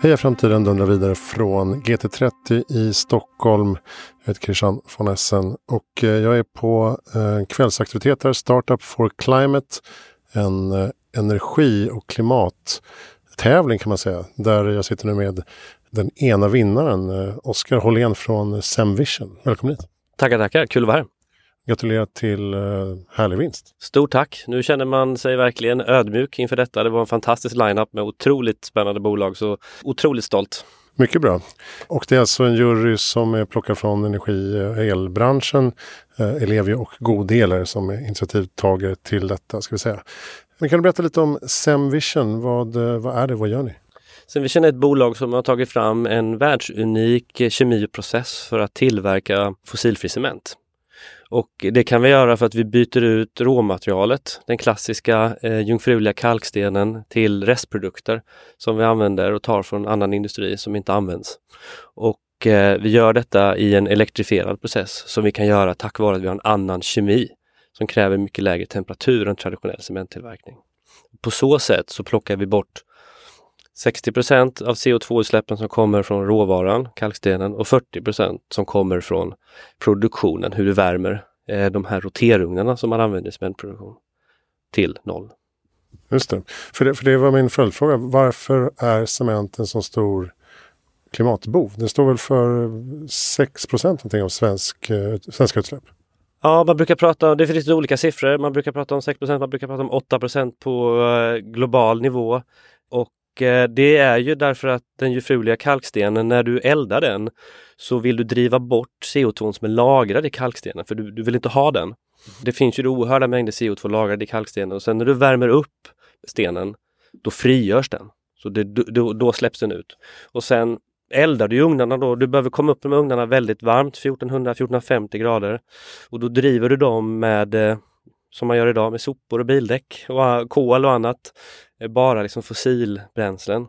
Heja Framtiden dundrar vidare från GT30 i Stockholm. Jag heter Christian von Essen och eh, jag är på eh, en kvällsaktivitet här, Startup for Climate. En eh, energi och klimattävling kan man säga. Där jag sitter nu med den ena vinnaren, Oskar Hållén från Semvision. Välkommen hit! Tackar, tackar! Kul att vara här! Gratulerar till uh, härlig vinst! Stort tack! Nu känner man sig verkligen ödmjuk inför detta. Det var en fantastisk lineup med otroligt spännande bolag, så otroligt stolt. Mycket bra. Och det är alltså en jury som är plockad från energi och elbranschen, eh, Ellevio och Godeler som är initiativtagare till detta. Ska vi säga. Men kan du berätta lite om Semvision? Vad, eh, vad är det? Vad gör ni? Semvision är ett bolag som har tagit fram en världsunik kemiprocess för att tillverka fossilfri cement. Och det kan vi göra för att vi byter ut råmaterialet, den klassiska eh, jungfruliga kalkstenen till restprodukter som vi använder och tar från annan industri som inte används. Och eh, vi gör detta i en elektrifierad process som vi kan göra tack vare att vi har en annan kemi som kräver mycket lägre temperatur än traditionell cementtillverkning. På så sätt så plockar vi bort 60% av CO2-utsläppen som kommer från råvaran, kalkstenen, och 40% som kommer från produktionen, hur du värmer eh, de här roterugnarna som man använder i cementproduktion, till noll. Just det. För, det. för det var min följdfråga. Varför är cement en så stor klimatbov? Den står väl för 6 någonting av svensk, eh, svenska utsläpp? Ja, man brukar prata om, det finns lite olika siffror. Man brukar prata om 6% man brukar prata om 8% på eh, global nivå. Och Eh, det är ju därför att den jungfruliga kalkstenen, när du eldar den så vill du driva bort CO2 som är lagrad i kalkstenen för du, du vill inte ha den. Det finns ju oerhörda mängder CO2 lagrad i kalkstenen och sen när du värmer upp stenen då frigörs den. Så det, då, då släpps den ut. Och sen eldar du i ugnarna då, du behöver komma upp med ugnarna väldigt varmt, 1400-1450 grader. Och då driver du dem med eh, som man gör idag med sopor och bildäck och ah, kol och annat. Eh, bara liksom fossilbränslen.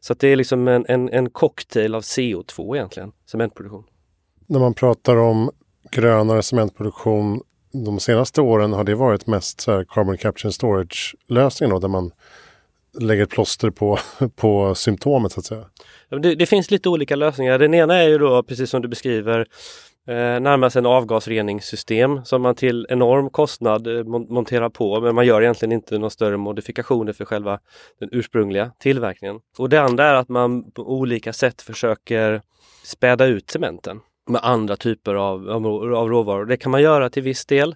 Så det är liksom en, en, en cocktail av CO2 egentligen, cementproduktion. När man pratar om grönare cementproduktion de senaste åren har det varit mest så carbon capture and storage lösningen där man lägger ett plåster på, på symptomet så att säga. Det, det, finns lite olika lösningar. Den ena är ju då precis som du beskriver eh, närmast en avgasreningssystem som man till enorm kostnad eh, monterar på men man gör egentligen inte några större modifikationer för själva den ursprungliga tillverkningen. Och det andra är att man på olika sätt försöker späda ut cementen med andra typer av, av, av råvaror. Det kan man göra till viss del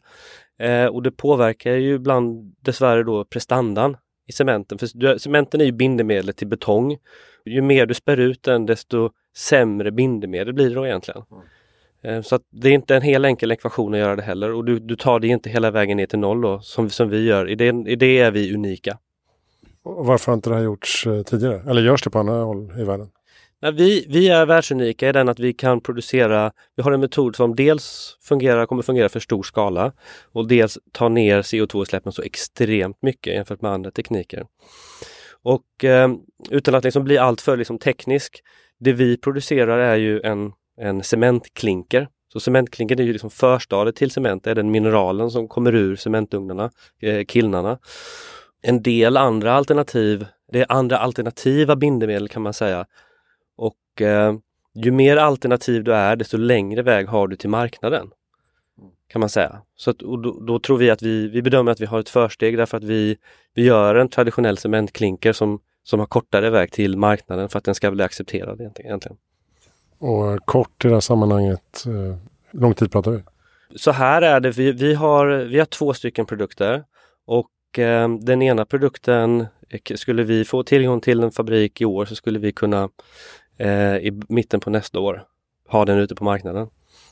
eh, och det påverkar ju ibland dessvärre då prestandan i cementen. För cementen är ju bindemedlet till betong. Ju mer du spär ut den desto sämre bindemedel blir det då egentligen. Mm. Eh, så att det är inte en hel enkel ekvation att göra det heller och du, du tar det inte hela vägen ner till noll då, som, som vi gör. I det, I det är vi unika. Och varför har inte det här gjorts eh, tidigare? Eller görs det på andra håll i världen? Nej, vi, vi är världsunika i den att vi kan producera, vi har en metod som dels fungerar, kommer fungera för stor skala och dels tar ner CO2-utsläppen så extremt mycket jämfört med andra tekniker. Och eh, utan att liksom bli alltför liksom teknisk, det vi producerar är ju en en cementklinker. Så cementklinker är ju liksom förstadiet till cement, det är den mineralen som kommer ur cementugnarna, eh, kilnarna. En del andra alternativ, det är andra alternativa bindemedel kan man säga. Och eh, ju mer alternativ du är, desto längre väg har du till marknaden. Kan man säga. Så att, då, då, tror vi att vi, vi bedömer att vi har ett försteg därför att vi, vi gör en traditionell cementklinker som, som har kortare väg till marknaden för att den ska bli accepterad egentligen. Och kort i det här sammanhanget, hur eh, lång tid pratar vi? Så här är det, vi, vi, har, vi har två stycken produkter och eh, den ena produkten skulle vi få tillgång till en fabrik i år så skulle vi kunna eh, i mitten på nästa år ha den ute på marknaden.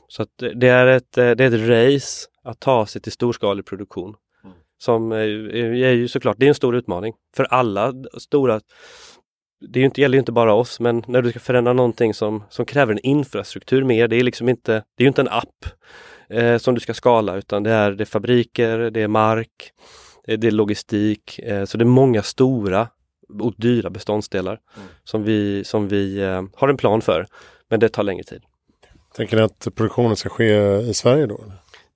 Så det är, ett, eh, det är ett race att ta sig till storskalig produktion. Mm. Som är, är ju såklart, det är en stor utmaning för alla stora det är inte, gäller ju inte bara oss, men när du ska förändra någonting som, som kräver en infrastruktur mer, det är liksom inte, det är ju inte en app eh, som du ska skala utan det är, det är fabriker, det är mark, det är, det är logistik, eh, så det är många stora och dyra beståndsdelar mm. som vi, som vi eh, har en plan för. Men det tar längre tid. Tänker ni att produktionen ska ske i Sverige då?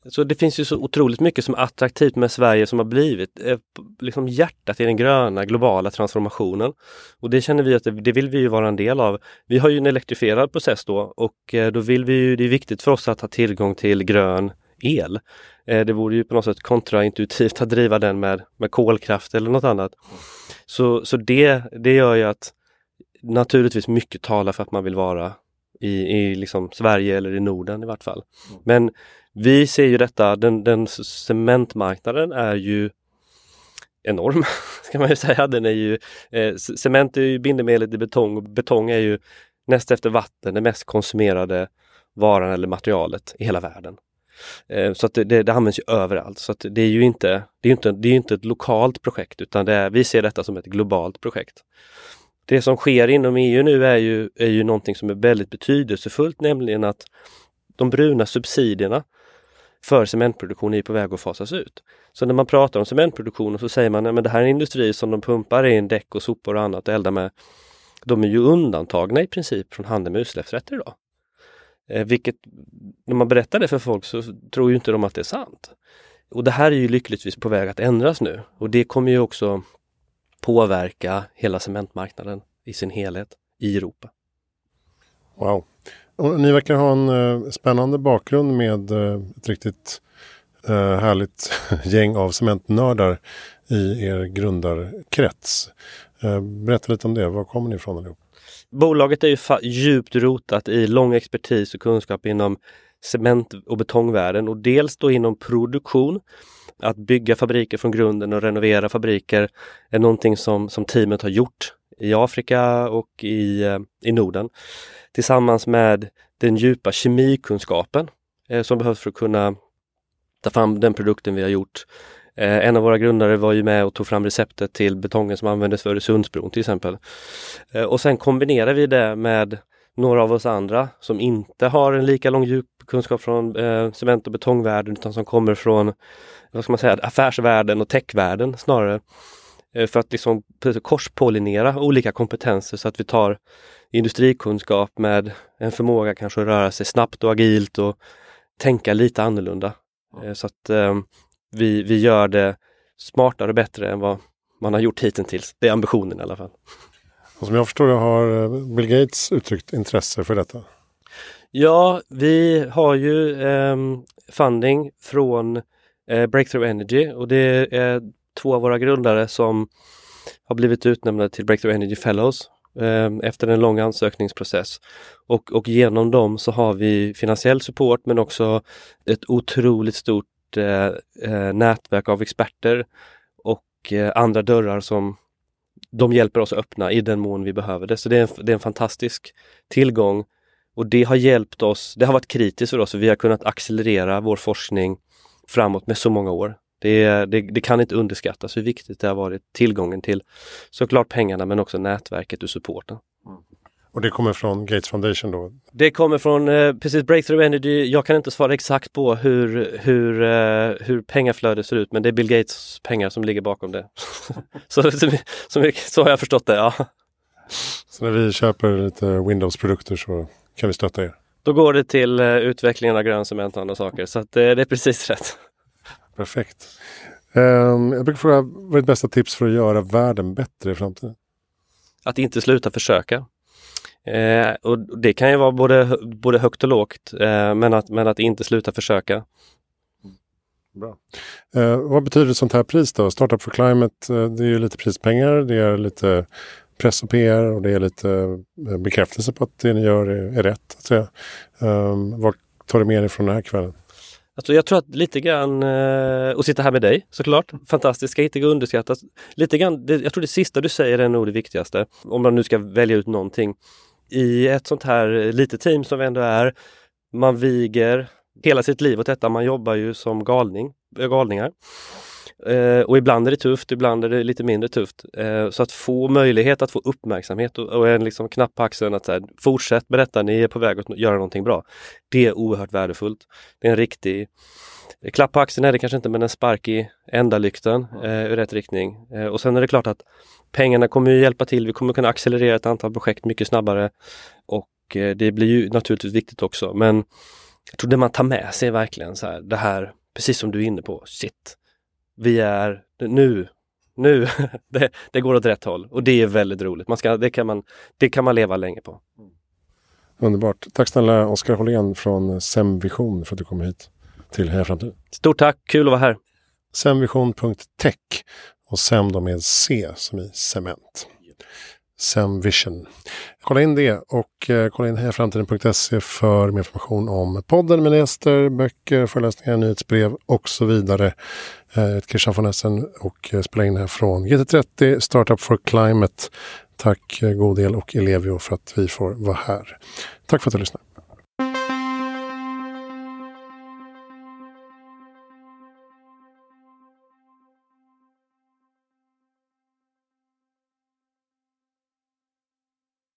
Så det finns ju så otroligt mycket som är attraktivt med Sverige som har blivit eh, liksom hjärtat i den gröna globala transformationen. Och det känner vi att det, det, vill vi ju vara en del av. Vi har ju en elektrifierad process då och eh, då vill vi ju, det är viktigt för oss att ha tillgång till grön el. Eh, det vore ju på något sätt kontraintuitivt att driva den med, med kolkraft eller något annat. Så, så det, det gör ju att naturligtvis mycket talar för att man vill vara i, i liksom Sverige eller i Norden i vart fall. Men vi ser ju detta, den, den cementmarknaden är ju enorm, ska man ju säga. Den är ju, eh, cement är ju bindemedlet i betong och betong är ju näst efter vatten den mest konsumerade varan eller materialet i hela världen. Eh, så att det, det, det, används ju överallt. Så att det är ju inte, det är inte, det är inte ett lokalt projekt utan det är, vi ser detta som ett globalt projekt. Det som sker inom EU nu är ju, är ju någonting som är väldigt betydelsefullt, nämligen att de bruna subsidierna för cementproduktion är på väg att fasas ut. Så när man pratar om cementproduktion så säger man att det här är en industri som de pumpar in däck och sopor och annat och eldar med. De är ju undantagna i princip från handel med utsläppsrätter idag. Eh, vilket, när man berättar det för folk så tror ju inte de att det är sant. Och det här är ju lyckligtvis på väg att ändras nu och det kommer ju också påverka hela cementmarknaden i sin helhet i Europa. Wow. Och ni verkar ha en eh, spännande bakgrund med eh, ett riktigt eh, härligt gäng av cementnördar i er grundarkrets. Eh, berätta lite om det. Var kommer ni ifrån allihop? Bolaget är ju djupt rotat i lång expertis och kunskap inom cement och betongvärlden och dels då inom produktion. Att bygga fabriker från grunden och renovera fabriker är någonting som, som teamet har gjort i Afrika och i, eh, i Norden tillsammans med den djupa kemikunskapen eh, som behövs för att kunna ta fram den produkten vi har gjort. Eh, en av våra grundare var ju med och tog fram receptet till betongen som användes för Öresundsbron till exempel. Eh, och sen kombinerar vi det med några av oss andra som inte har en lika lång djup kunskap från eh, cement och betongvärlden utan som kommer från vad ska man säga, affärsvärlden och techvärlden snarare. Eh, för att liksom korspollinera olika kompetenser så att vi tar industrikunskap med en förmåga kanske att röra sig snabbt och agilt och tänka lite annorlunda. Mm. Så att eh, vi, vi gör det smartare och bättre än vad man har gjort hittills. Det är ambitionen i alla fall. Och som jag förstår det har eh, Bill Gates uttryckt intresse för detta. Ja, vi har ju eh, funding från eh, Breakthrough Energy och det är två av våra grundare som har blivit utnämnda till Breakthrough Energy Fellows eh, efter en lång ansökningsprocess. Och, och genom dem så har vi finansiell support men också ett otroligt stort eh, eh, nätverk av experter och eh, andra dörrar som de hjälper oss att öppna i den mån vi behöver det. Så det är en, det är en fantastisk tillgång och det har hjälpt oss. Det har varit kritiskt för oss och vi har kunnat accelerera vår forskning framåt med så många år. Det, det, det, kan inte underskattas hur viktigt det har varit tillgången till såklart pengarna men också nätverket och supporten. Och det kommer från Gates Foundation då? Det kommer från eh, precis Breakthrough Energy. Jag kan inte svara exakt på hur, hur, eh, hur pengaflödet ser ut men det är Bill Gates pengar som ligger bakom det. så, så, så, så, har jag förstått det, ja. Så när vi köper lite Windows-produkter så kan vi stötta er? Då går det till eh, utvecklingen av grön cement och andra saker så att, eh, det är precis rätt. Perfekt. Um, jag brukar fråga, vad är ditt bästa tips för att göra världen bättre i framtiden? Att inte sluta försöka. Eh, och Det kan ju vara både, både högt och lågt, eh, men, att, men att inte sluta försöka. Bra. Eh, vad betyder sånt här pris då? Startup for Climate, eh, det är ju lite prispengar, det är lite press och PR och det är lite eh, bekräftelse på att det ni gör är, är rätt. Säga. Um, vad tar du med dig från den här kvällen? Alltså jag tror att lite grann, eh, och sitta här med dig såklart, fantastiskt, ska inte underskattas. Lite grann, det, jag tror det sista du säger är nog det viktigaste. Om man nu ska välja ut någonting. I ett sånt här litet team som vi ändå är, man viger hela sitt liv åt detta. Man jobbar ju som galning, galningar. Eh, och ibland är det tufft, ibland är det lite mindre tufft. Eh, så att få möjlighet att få uppmärksamhet och, och en liksom knapp på axeln att så här, fortsätt med detta, ni är på väg att göra någonting bra. Det är oerhört värdefullt. Det är en riktig klapp på axeln är det kanske inte men en spark i ändalykten eh, i rätt riktning. Eh, och sen är det klart att pengarna kommer ju hjälpa till. Vi kommer kunna accelerera ett antal projekt mycket snabbare och eh, det blir ju naturligtvis viktigt också. Men jag tror det man tar med sig är verkligen så här, det här, precis som du är inne på, shit, vi är nu, nu, det, det går åt rätt håll och det är väldigt roligt. Man ska, det, kan man, det kan man leva länge på. Underbart. Tack snälla Oskar Hållén från Semvision för att du kom hit till Heja Framtid. Stort tack, kul att vara här. Semvision.tech och Sem då med C som i cement. Semvision. Kolla in det och eh, kolla in hejaframtiden.se för mer information om podden, med gäster, böcker, föreläsningar, nyhetsbrev och så vidare. Eh, jag heter Christian von Essen och eh, spelar in här från GT30 Startup for Climate. Tack eh, Godel och Elevio för att vi får vara här. Tack för att du lyssnade.